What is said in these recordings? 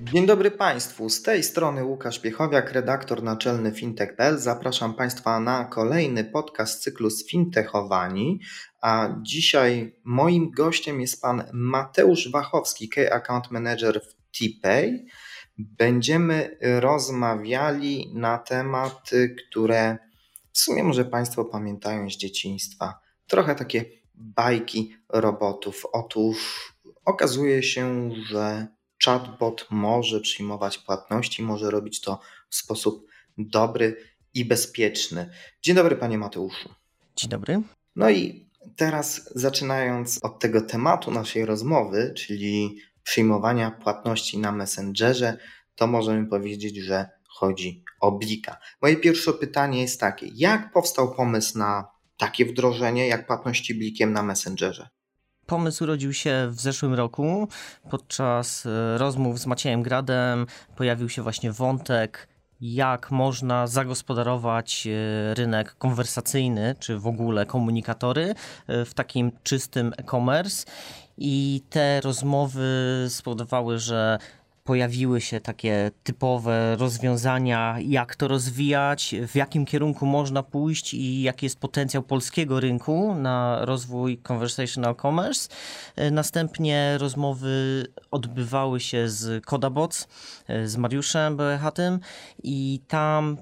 Dzień dobry Państwu, z tej strony Łukasz Piechowiak, redaktor naczelny fintech.pl. Zapraszam Państwa na kolejny podcast cyklu Sfintechowani, a dzisiaj moim gościem jest Pan Mateusz Wachowski, Key Account Manager w TPay. Będziemy rozmawiali na tematy, które w sumie może Państwo pamiętają z dzieciństwa. Trochę takie bajki robotów. Otóż okazuje się, że chatbot może przyjmować płatności, może robić to w sposób dobry i bezpieczny. Dzień dobry, panie Mateuszu. Dzień dobry. No i teraz zaczynając od tego tematu naszej rozmowy, czyli przyjmowania płatności na Messengerze, to możemy powiedzieć, że chodzi o Blika. Moje pierwsze pytanie jest takie: jak powstał pomysł na takie wdrożenie jak płatności Blikiem na Messengerze? Pomysł urodził się w zeszłym roku. Podczas e, rozmów z Maciejem Gradem pojawił się właśnie wątek, jak można zagospodarować e, rynek konwersacyjny, czy w ogóle komunikatory e, w takim czystym e-commerce. I te rozmowy spowodowały, że pojawiły się takie typowe rozwiązania, jak to rozwijać, w jakim kierunku można pójść i jaki jest potencjał polskiego rynku na rozwój conversational commerce. Następnie rozmowy odbywały się z Kodabots, z Mariuszem Bełechatym i tam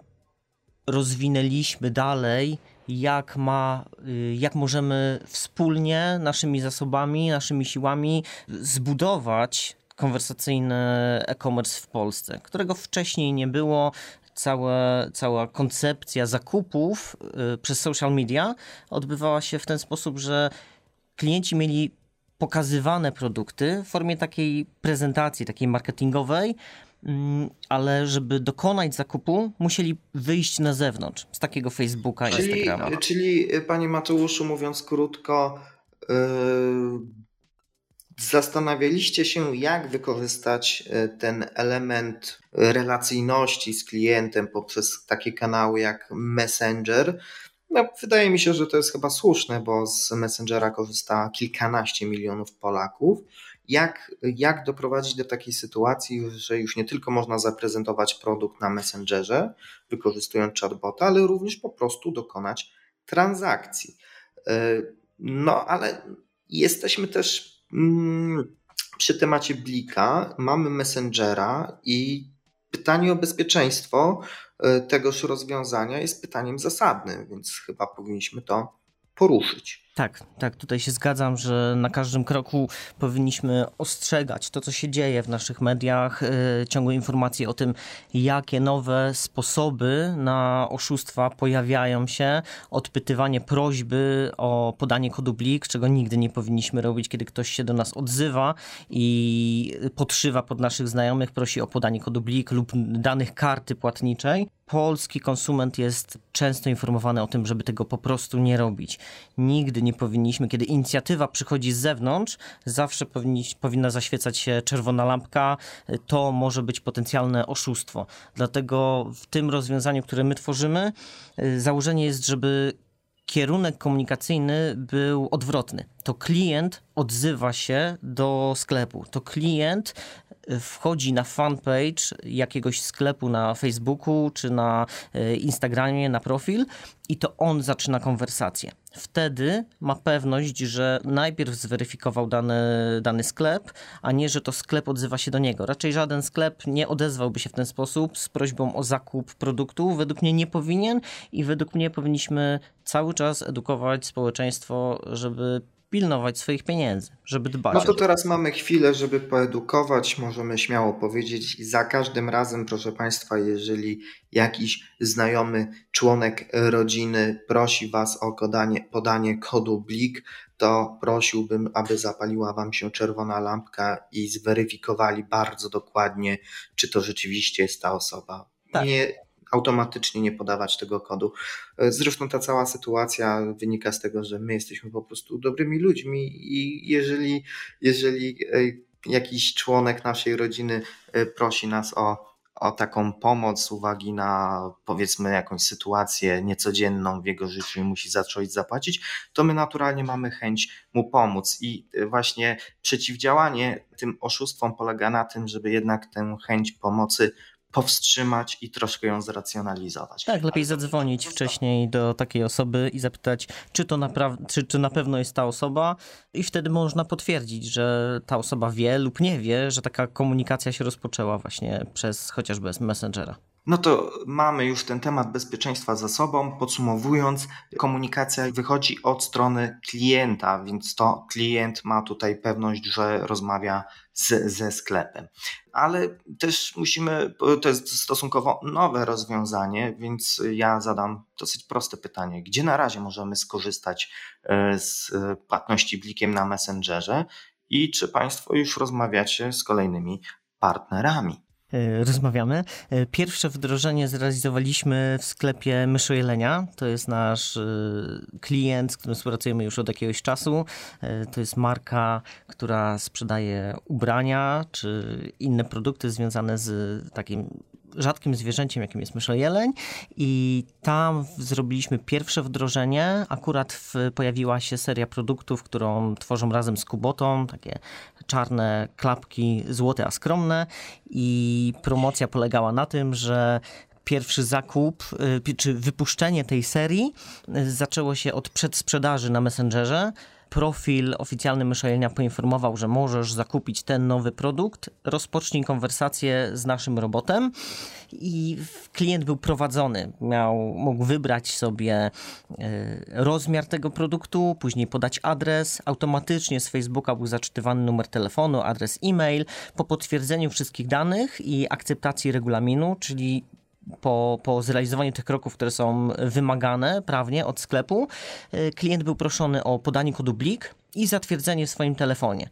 rozwinęliśmy dalej jak, ma, jak możemy wspólnie naszymi zasobami, naszymi siłami zbudować konwersacyjny e-commerce w Polsce, którego wcześniej nie było. Cała, cała koncepcja zakupów y, przez social media odbywała się w ten sposób, że klienci mieli pokazywane produkty w formie takiej prezentacji, takiej marketingowej, mm, ale żeby dokonać zakupu, musieli wyjść na zewnątrz z takiego Facebooka, czyli, Instagrama. Czyli, panie Mateuszu, mówiąc krótko, yy Zastanawialiście się, jak wykorzystać e, ten element relacyjności z klientem poprzez takie kanały jak Messenger. No, wydaje mi się, że to jest chyba słuszne, bo z Messengera korzysta kilkanaście milionów Polaków. Jak, jak doprowadzić do takiej sytuacji, że już nie tylko można zaprezentować produkt na Messengerze, wykorzystując chatbota, ale również po prostu dokonać transakcji. E, no, ale jesteśmy też przy temacie Blika mamy Messengera i pytanie o bezpieczeństwo e, tegoż rozwiązania jest pytaniem zasadnym, więc chyba powinniśmy to poruszyć. Tak, tak, tutaj się zgadzam, że na każdym kroku powinniśmy ostrzegać to, co się dzieje w naszych mediach, yy, ciągłe informacje o tym, jakie nowe sposoby na oszustwa pojawiają się, odpytywanie prośby o podanie kodu BLIK, czego nigdy nie powinniśmy robić, kiedy ktoś się do nas odzywa i podszywa pod naszych znajomych, prosi o podanie kodu BLIK lub danych karty płatniczej polski konsument jest często informowany o tym, żeby tego po prostu nie robić. Nigdy nie powinniśmy, kiedy inicjatywa przychodzi z zewnątrz, zawsze powinna zaświecać się czerwona lampka. To może być potencjalne oszustwo. Dlatego w tym rozwiązaniu, które my tworzymy, y, założenie jest, żeby kierunek komunikacyjny był odwrotny. To klient odzywa się do sklepu. To klient wchodzi na fanpage jakiegoś sklepu na Facebooku czy na e, Instagramie, na profil i to on zaczyna konwersację. Wtedy ma pewność, że najpierw zweryfikował dany, dany sklep, a nie, że to sklep odzywa się do niego. Raczej żaden sklep nie odezwałby się w ten sposób z prośbą o zakup produktu. Według mnie nie powinien i według mnie powinniśmy cały czas edukować społeczeństwo, żeby pilnować swoich pieniędzy, żeby dbać. No to teraz mamy chwilę, żeby poedukować. Możemy śmiało powiedzieć, za każdym razem, proszę Państwa, jeżeli jakiś znajomy członek rodziny prosi Was o podanie, podanie kodu BLIK, to prosiłbym, aby zapaliła Wam się czerwona lampka i zweryfikowali bardzo dokładnie, czy to rzeczywiście jest ta osoba. Tak. Nie, automatycznie nie podawać tego kodu. Zresztą ta cała sytuacja wynika z tego, że my jesteśmy po prostu dobrymi ludźmi i jeżeli, jeżeli e, jakiś członek naszej rodziny e, prosi nas o o taką pomoc uwagi na powiedzmy jakąś sytuację niecodzienną w jego życiu i musi zacząć zapłacić, to my naturalnie mamy chęć mu pomóc. I właśnie przeciwdziałanie tym oszustwom polega na tym, żeby jednak tę chęć pomocy powstrzymać i troszkę ją zracjonalizować. Tak, lepiej zadzwonić wcześniej do takiej osoby i zapytać, czy to naprawdę, czy, czy na pewno jest ta osoba, i wtedy można potwierdzić, że ta osoba wie lub nie wie, że taka komunikacja się rozpoczęła właśnie przez chociażby Messengera. No to mamy już ten temat bezpieczeństwa za sobą. Podsumowując, komunikacja wychodzi od strony klienta, więc to klient ma tutaj pewność, że rozmawia z, ze sklepem. Ale też musimy, to jest stosunkowo nowe rozwiązanie, więc ja zadam dosyć proste pytanie. Gdzie na razie możemy skorzystać e, z płatności blikiem na Messengerze i czy Państwo już rozmawiacie z kolejnymi partnerami? E, rozmawiamy. E, pierwsze wdrożenie zrealizowaliśmy w sklepie Myszojelenia. To jest nasz e, klient, z którym współpracujemy już od jakiegoś czasu. To jest marka, która sprzedaje ubrania czy inne produkty związane z takim rzadkim zwierzęciem, jakim jest myszojeleń i tam zrobiliśmy pierwsze wdrożenie. Akurat w, pojawiła się seria produktów, którą tworzą razem z Kubotą, takie czarne klapki, złote a skromne. I promocja polegała na tym, że pierwszy zakup, y, czy wypuszczenie tej serii y, zaczęło się od przedsprzedaży na Messengerze profil oficjalny Myszojenia poinformował, że możesz zakupić ten nowy produkt, rozpocznij konwersację z naszym robotem i klient był prowadzony. Miał, mógł wybrać sobie e, rozmiar tego produktu, później podać adres. Automatycznie z Facebooka był zaczytywany numer telefonu, adres e-mail. Po potwierdzeniu wszystkich danych i akceptacji regulaminu, czyli po, po zrealizowaniu tych kroków, które są wymagane prawnie od sklepu, y, klient był proszony o podanie kodu BLIK i zatwierdzenie w swoim telefonie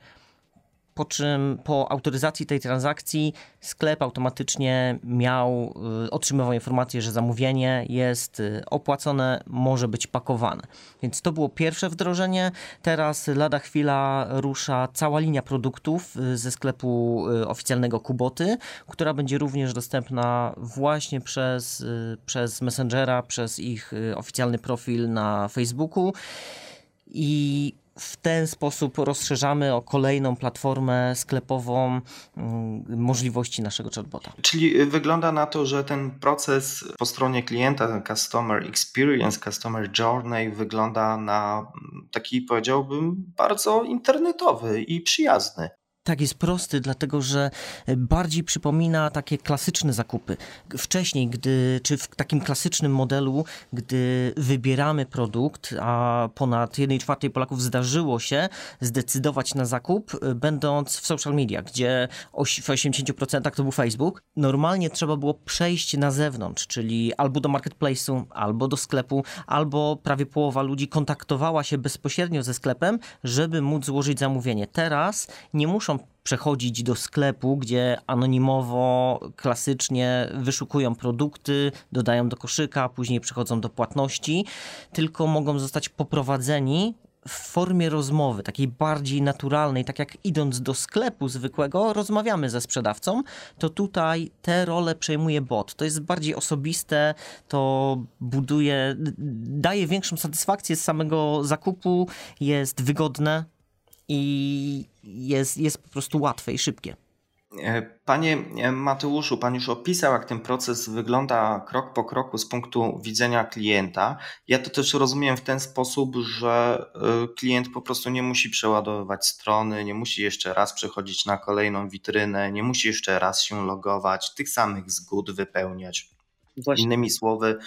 po czym po autoryzacji tej transakcji sklep automatycznie miał, y, otrzymywał informację, że zamówienie jest y, opłacone, może być pakowane. Więc to było pierwsze wdrożenie. Teraz lada chwila rusza cała linia produktów y, ze sklepu oficjalnego Kuboty, która będzie również dostępna właśnie przez, przez Messengera, przez ich oficjalny profil na Facebooku. I w ten sposób rozszerzamy o kolejną platformę sklepową mm, możliwości naszego chatbota. Czyli wygląda na to, że ten proces po stronie klienta, customer experience, customer journey wygląda na taki powiedziałbym bardzo internetowy i przyjazny. Tak, jest prosty, dlatego że bardziej przypomina takie klasyczne zakupy. Wcześniej, gdy, czy w takim klasycznym modelu, gdy wybieramy produkt, a ponad 1 czwartej Polaków zdarzyło się zdecydować na zakup, będąc w social media, gdzie w 80% to był Facebook, normalnie trzeba było przejść na zewnątrz, czyli albo do marketplace'u, albo do sklepu, albo prawie połowa ludzi kontaktowała się bezpośrednio ze sklepem, żeby móc złożyć zamówienie. Teraz nie muszą przechodzić do sklepu, gdzie anonimowo, klasycznie wyszukują produkty, dodają do koszyka, później przechodzą do płatności, tylko mogą zostać poprowadzeni w formie rozmowy, takiej bardziej naturalnej, tak jak idąc do sklepu zwykłego, rozmawiamy ze sprzedawcą, to tutaj te role przejmuje bot. To jest bardziej osobiste, to buduje, daje większą satysfakcję z samego zakupu, jest wygodne, i jest, jest po prostu łatwe i szybkie. E, panie Mateuszu, Pan już opisał, jak ten proces wygląda krok po kroku z punktu widzenia klienta. Ja to też rozumiem w ten sposób, że e, klient po prostu nie musi przeładowywać strony, nie musi jeszcze raz przechodzić na kolejną witrynę, nie musi jeszcze raz się logować, tych samych zgód wypełniać. Właśnie. Innymi słowy,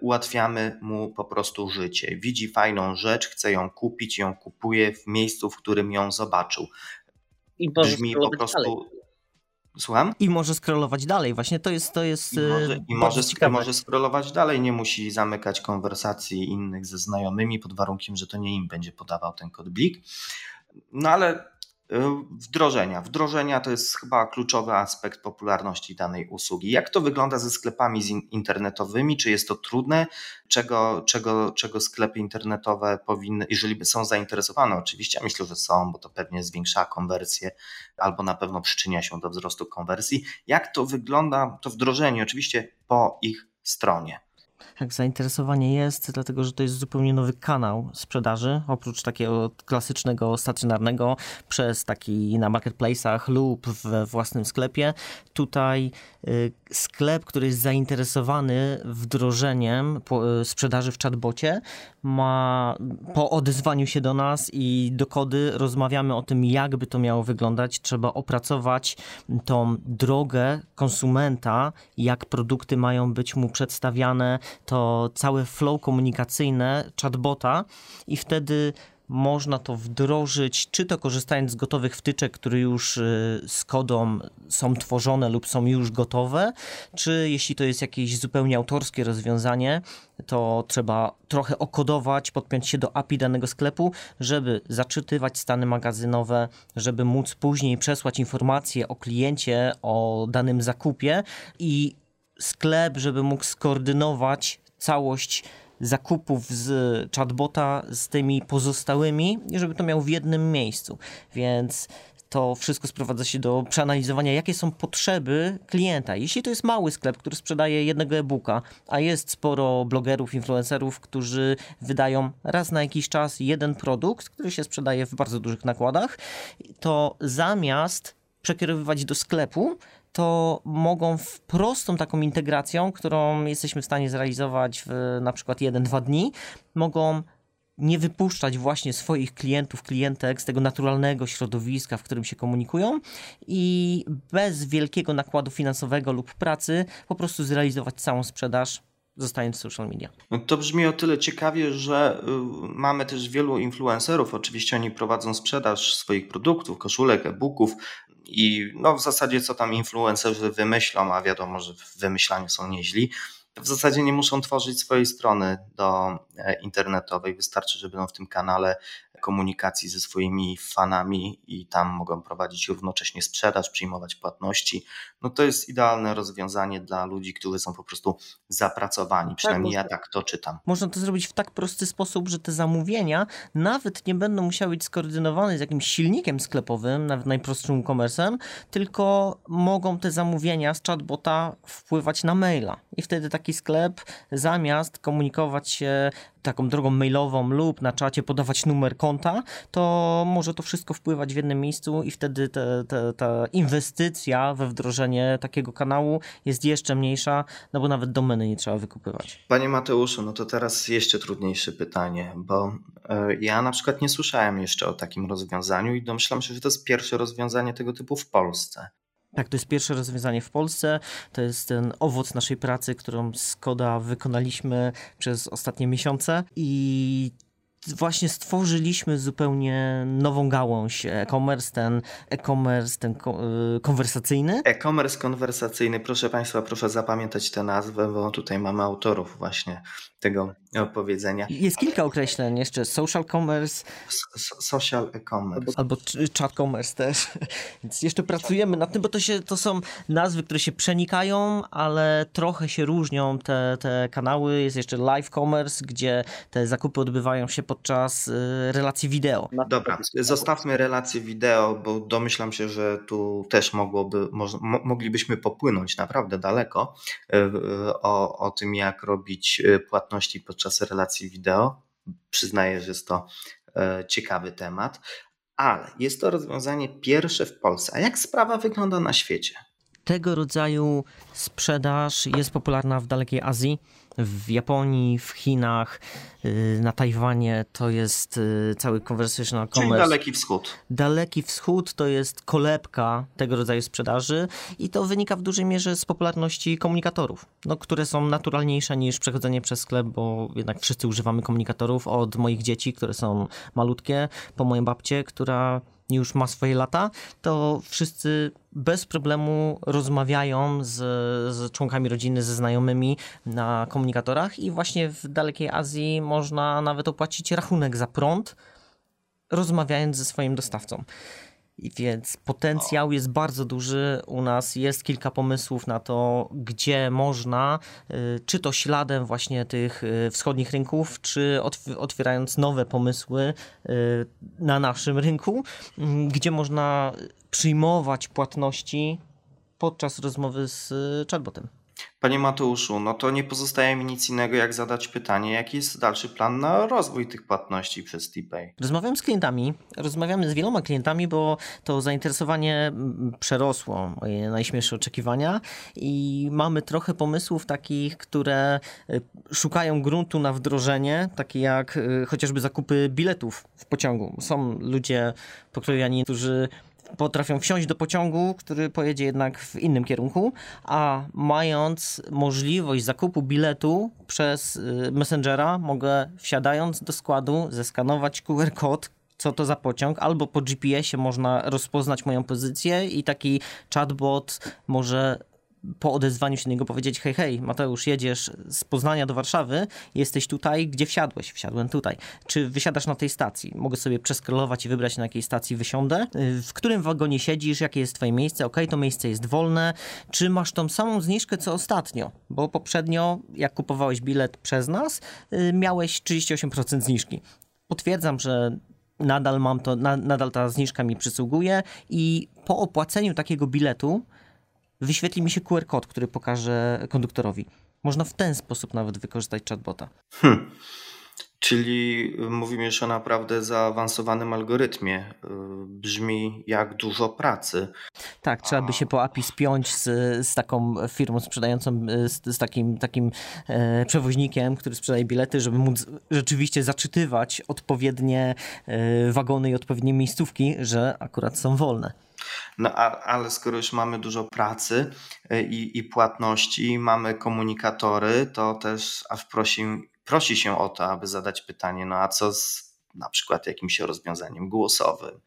ułatwiamy mu po prostu życie. Widzi fajną rzecz, chce ją kupić, ją kupuje w miejscu, w którym ją zobaczył. I Brzmi po prostu. Dalej. Słucham? I może scrollować dalej, właśnie to jest to jest I może, i może, może scrollować dalej, nie musi zamykać konwersacji innych ze znajomymi pod warunkiem, że to nie im będzie podawał ten kod blik. No ale Wdrożenia. Wdrożenia to jest chyba kluczowy aspekt popularności danej usługi. Jak to wygląda ze sklepami internetowymi? Czy jest to trudne? Czego, czego, czego sklepy internetowe powinny, jeżeli są zainteresowane, oczywiście, myślę, że są, bo to pewnie zwiększa konwersję albo na pewno przyczynia się do wzrostu konwersji. Jak to wygląda, to wdrożenie, oczywiście po ich stronie? Jak zainteresowanie jest, dlatego że to jest zupełnie nowy kanał sprzedaży, oprócz takiego klasycznego, stacjonarnego, przez taki na marketplace'ach lub we własnym sklepie. Tutaj y, sklep, który jest zainteresowany wdrożeniem y, sprzedaży w chatbocie, ma po odezwaniu się do nas i do kody rozmawiamy o tym, jakby to miało wyglądać. Trzeba opracować tą drogę konsumenta, jak produkty mają być mu przedstawiane, to całe flow komunikacyjne chatbota i wtedy można to wdrożyć, czy to korzystając z gotowych wtyczek, które już y, z kodą są tworzone lub są już gotowe, czy jeśli to jest jakieś zupełnie autorskie rozwiązanie, to trzeba trochę okodować, podpiąć się do API danego sklepu, żeby zaczytywać stany magazynowe, żeby móc później przesłać informacje o kliencie, o danym zakupie i sklep, żeby mógł skoordynować całość zakupów z chatbota z tymi pozostałymi, żeby to miał w jednym miejscu. Więc to wszystko sprowadza się do przeanalizowania, jakie są potrzeby klienta. Jeśli to jest mały sklep, który sprzedaje jednego e-booka, a jest sporo blogerów, influencerów, którzy wydają raz na jakiś czas jeden produkt, który się sprzedaje w bardzo dużych nakładach, to zamiast przekierowywać do sklepu, to mogą w prostą taką integracją, którą jesteśmy w stanie zrealizować w na przykład 1-2 dni, mogą nie wypuszczać właśnie swoich klientów, klientek z tego naturalnego środowiska, w którym się komunikują i bez wielkiego nakładu finansowego lub pracy po prostu zrealizować całą sprzedaż zostając w social media. No to brzmi o tyle ciekawie, że y, mamy też wielu influencerów. Oczywiście oni prowadzą sprzedaż swoich produktów, koszulek, e-booków, i no w zasadzie co tam influencerzy wymyślą, a wiadomo, że w wymyślaniu są nieźli, w zasadzie nie muszą tworzyć swojej strony do e, internetowej. Wystarczy, że będą w tym kanale komunikacji ze swoimi fanami i tam mogą prowadzić równocześnie sprzedaż, przyjmować płatności. No to jest idealne rozwiązanie dla ludzi, którzy są po prostu zapracowani. Przynajmniej tak, ja tak to czytam. Można to zrobić w tak prosty sposób, że te zamówienia nawet nie będą musiały być skoordynowane z jakimś silnikiem sklepowym, nawet najprostszym e-commerce'em, tylko mogą te zamówienia z chatbota wpływać na maila. I wtedy taki sklep zamiast komunikować się taką drogą mailową lub na czacie podawać numer konta, to może to wszystko wpływać w jednym miejscu i wtedy te, te, ta inwestycja we wdrożenie takiego kanału jest jeszcze mniejsza, no bo nawet domeny nie trzeba wykupywać. Panie Mateuszu, no to teraz jeszcze trudniejsze pytanie, bo e, ja na przykład nie słyszałem jeszcze o takim rozwiązaniu i domyślam się, że to jest pierwsze rozwiązanie tego typu w Polsce. Tak, to jest pierwsze rozwiązanie w Polsce. To jest ten owoc naszej pracy, którą Skoda wykonaliśmy przez ostatnie miesiące i właśnie stworzyliśmy zupełnie nową gałąź e-commerce, ten e-commerce, ten e, konwersacyjny. E-commerce konwersacyjny, proszę Państwa, proszę zapamiętać tę nazwę, bo tutaj mamy autorów właśnie tego opowiedzenia. Jest kilka określeń jeszcze, social commerce. social e-commerce. Albo, chat commerce też. Więc jeszcze pracujemy nad tym, bo to, się, to są nazwy, które się przenikają, ale trochę się różnią te, te kanały. Jest jeszcze live commerce, gdzie te zakupy odbywają się podczas y, relacji wideo. Dobra, zostawmy relacje wideo, bo domyślam się, że tu też mogłoby, moglibyśmy popłynąć naprawdę daleko y, y, o, o tym, jak robić płatności podczas relacji wideo. Przyznaję, że jest to ciekawy temat, ale jest to rozwiązanie pierwsze w Polsce. A jak sprawa wygląda na świecie? Tego rodzaju sprzedaż jest popularna w dalekiej Azji w Japonii, w Chinach, y, na Tajwanie to jest y, cały conversational commerce. Czyli Daleki Wschód. Daleki Wschód to jest kolebka tego rodzaju sprzedaży i to wynika w dużej mierze z popularności komunikatorów, no, które są naturalniejsze niż przechodzenie przez sklep, bo jednak wszyscy używamy komunikatorów od moich dzieci, które są malutkie, po moją babcię, która już ma swoje lata, to wszyscy bez problemu rozmawiają z, z, członkami rodziny, ze znajomymi na komunikatorach i właśnie w dalekiej Azji można nawet opłacić rachunek za prąd, rozmawiając ze swoim dostawcą. Więc potencjał jest bardzo duży. U nas jest kilka pomysłów na to, gdzie można, y, czy to śladem właśnie tych y, wschodnich rynków, czy otwierając nowe pomysły y, na naszym rynku, mm, gdzie można przyjmować płatności podczas rozmowy z chatbotem. Panie Mateuszu, no to nie pozostaje mi nic innego, jak zadać pytanie, jaki jest dalszy plan na rozwój tych płatności przez TPay? Rozmawiam z klientami, rozmawiamy z wieloma klientami, bo to zainteresowanie mm, przerosło najśmielsze oczekiwania i mamy trochę pomysłów takich, które y, szukają gruntu na wdrożenie, takie jak y, chociażby zakupy biletów w pociągu. Są ludzie pokrojani, którzy potrafią wsiąść do pociągu, który pojedzie jednak w innym kierunku, a mając możliwość zakupu biletu przez y, Messengera, mogę wsiadając do składu zeskanować QR kod, co to za pociąg, albo po GPS-ie można rozpoznać moją pozycję i taki chatbot może po odezwaniu się do niego powiedzieć: Hej, hej, Mateusz, jedziesz z Poznania do Warszawy, jesteś tutaj, gdzie wsiadłeś? Wsiadłem tutaj. Czy wysiadasz na tej stacji? Mogę sobie przeskrolować i wybrać, na jakiej stacji wysiądę. W którym wagonie siedzisz? Jakie jest Twoje miejsce? Ok, to miejsce jest wolne. Czy masz tą samą zniżkę co ostatnio? Bo poprzednio, jak kupowałeś bilet przez nas, y, miałeś 38% zniżki. Potwierdzam, że nadal mam to, nadal ta zniżka mi przysługuje i po opłaceniu takiego biletu wyświetli mi się QR kod, który pokaże konduktorowi. Można w ten sposób nawet wykorzystać chatbota. Hmm. Czyli mówimy już o naprawdę zaawansowanym algorytmie. Y, brzmi jak dużo pracy. Tak, trzeba by się po API spiąć z, z taką firmą sprzedającą, y, z, z takim, takim e, przewoźnikiem, który sprzedaje bilety, żeby móc rzeczywiście zaczytywać odpowiednie e, wagony i odpowiednie miejscówki, że akurat są wolne. No a, ale skoro już mamy dużo pracy e, i, i płatności, mamy komunikatory, to też aż prosi, prosi się o to, aby zadać pytanie, no a co z na przykład jakimś rozwiązaniem głosowym?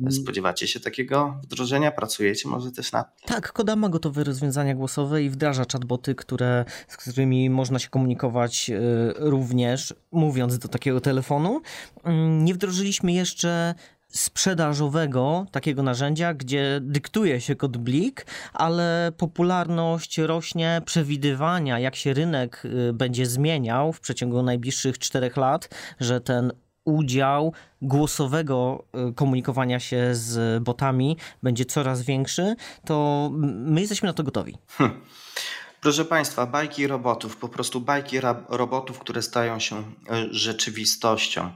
Mm. Spodziewacie się takiego wdrożenia? Pracujecie może też nad tym? Tak, Koda ma gotowe rozwiązania głosowe i wdraża chatboty, które, z którymi można się komunikować e, również, mówiąc do takiego telefonu. Mm, nie wdrożyliśmy jeszcze sprzedażowego takiego narzędzia, gdzie dyktuje się kod blik, ale popularność rośnie przewidywania, jak się rynek y, będzie zmieniał w przeciągu najbliższych czterech lat, że ten udział głosowego y, komunikowania się z botami będzie coraz większy, to my jesteśmy na to gotowi. Hm. Proszę Państwa, bajki robotów, po prostu bajki robotów, które stają się y, rzeczywistością.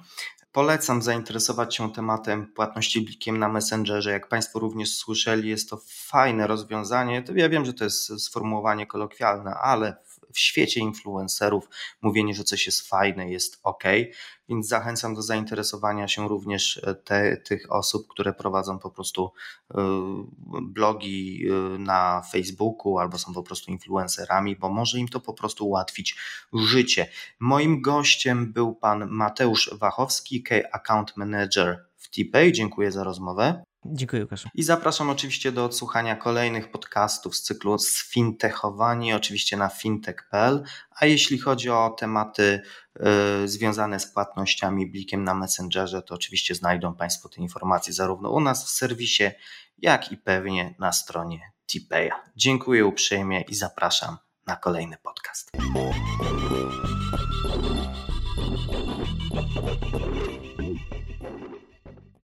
Polecam zainteresować się tematem płatności blikiem na Messengerze. Jak Państwo również słyszeli, jest to fajne rozwiązanie. Ja wiem, że to jest sformułowanie kolokwialne, ale w świecie influencerów mówienie, że coś jest fajne, jest ok, więc zachęcam do zainteresowania się również e, te, tych osób, które prowadzą po prostu e, blogi e, na Facebooku albo są po prostu influencerami, bo może im to po prostu ułatwić życie. Moim gościem był pan Mateusz Wachowski, Account Manager w TPay. Dziękuję za rozmowę. Dziękuję, Łukasz. I zapraszam oczywiście do odsłuchania kolejnych podcastów z cyklu Sfintechowani, oczywiście na fintech.pl. A jeśli chodzi o tematy y, związane z płatnościami blikiem na Messengerze, to oczywiście znajdą Państwo te informacje zarówno u nas w serwisie, jak i pewnie na stronie Tipeya. Dziękuję uprzejmie i zapraszam na kolejny podcast.